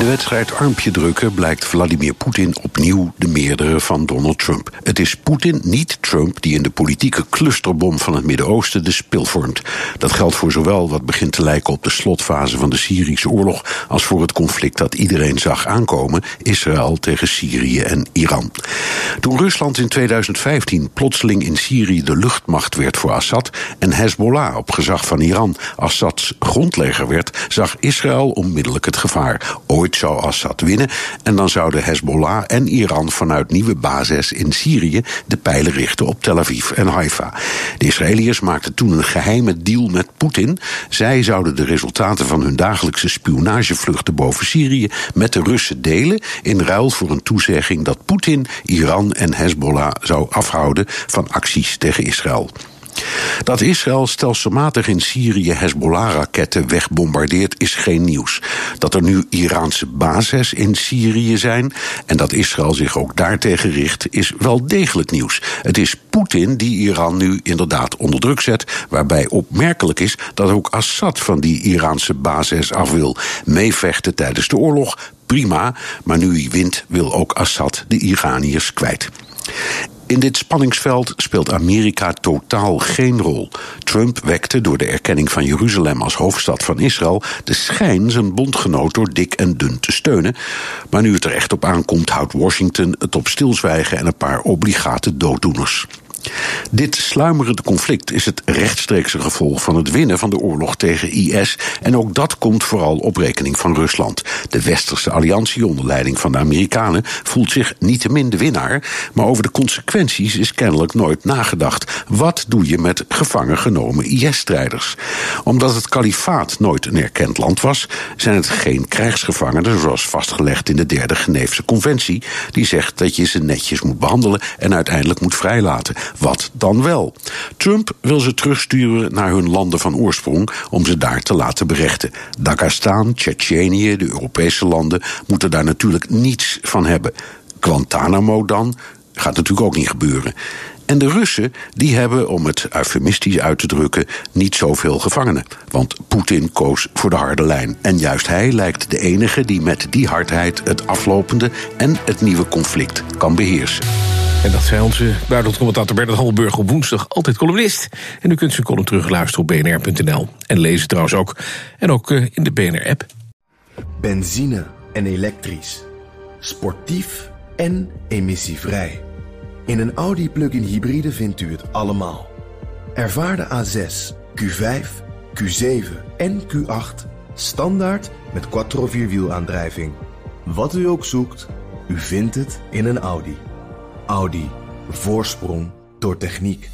De wedstrijd armpje drukken blijkt Vladimir Poetin opnieuw de meerdere van Donald Trump. Het is Poetin, niet Trump, die in de politieke clusterbom van het Midden-Oosten de spil vormt. Dat geldt voor zowel wat begint te lijken op de slotfase van de Syrische oorlog als voor het conflict dat iedereen zag aankomen: Israël tegen Syrië en Iran. Toen Rusland in 2015 plotseling in Syrië de luchtmacht werd voor Assad en Hezbollah op gezag van Iran Assads grondlegger werd, zag Israël onmiddellijk het gevaar. Ooit zou Assad winnen en dan zouden Hezbollah en Iran vanuit nieuwe bases in Syrië de pijlen richten op Tel Aviv en Haifa. De Israëliërs maakten toen een geheime deal met Poetin. Zij zouden de resultaten van hun dagelijkse spionagevluchten boven Syrië met de Russen delen in ruil voor een toezegging dat Poetin Iran en Hezbollah zou afhouden van acties tegen Israël. Dat Israël stelselmatig in Syrië Hezbollah-raketten wegbombardeert is geen nieuws. Dat er nu Iraanse bases in Syrië zijn en dat Israël zich ook daartegen richt, is wel degelijk nieuws. Het is Poetin die Iran nu inderdaad onder druk zet, waarbij opmerkelijk is dat ook Assad van die Iraanse bases af wil. Meevechten tijdens de oorlog, prima, maar nu hij wint wil ook Assad de Iraniërs kwijt. In dit spanningsveld speelt Amerika totaal geen rol. Trump wekte door de erkenning van Jeruzalem als hoofdstad van Israël de schijn zijn bondgenoot door dik en dun te steunen. Maar nu het er echt op aankomt, houdt Washington het op stilzwijgen en een paar obligate dooddoeners. Dit sluimerende conflict is het rechtstreekse gevolg van het winnen van de oorlog tegen IS. En ook dat komt vooral op rekening van Rusland. De westerse alliantie onder leiding van de Amerikanen voelt zich niettemin de winnaar. Maar over de consequenties is kennelijk nooit nagedacht. Wat doe je met gevangen genomen IS-strijders? Omdat het kalifaat nooit een erkend land was, zijn het geen krijgsgevangenen zoals vastgelegd in de derde Geneefse conventie. Die zegt dat je ze netjes moet behandelen en uiteindelijk moet vrijlaten. Wat dan wel? Trump wil ze terugsturen naar hun landen van oorsprong om ze daar te laten berechten. Dagestan, Tsjetsjenië, de Europese landen moeten daar natuurlijk niets van hebben. Guantanamo dan? Gaat natuurlijk ook niet gebeuren. En de Russen, die hebben, om het eufemistisch uit te drukken, niet zoveel gevangenen. Want Poetin koos voor de harde lijn. En juist hij lijkt de enige die met die hardheid het aflopende en het nieuwe conflict kan beheersen. En dat zei onze buitenlandcommentator Bernard Hallenburg op woensdag altijd columnist. En u kunt zijn column terugluisteren op bnr.nl. En lezen trouwens ook. En ook eh, in de BNR-app. Benzine en elektrisch. Sportief en emissievrij. In een Audi plug-in hybride vindt u het allemaal. Ervaar de A6, Q5, Q7 en Q8 standaard met quattro vierwielaandrijving. Wat u ook zoekt, u vindt het in een Audi. Audi. Voorsprong door techniek.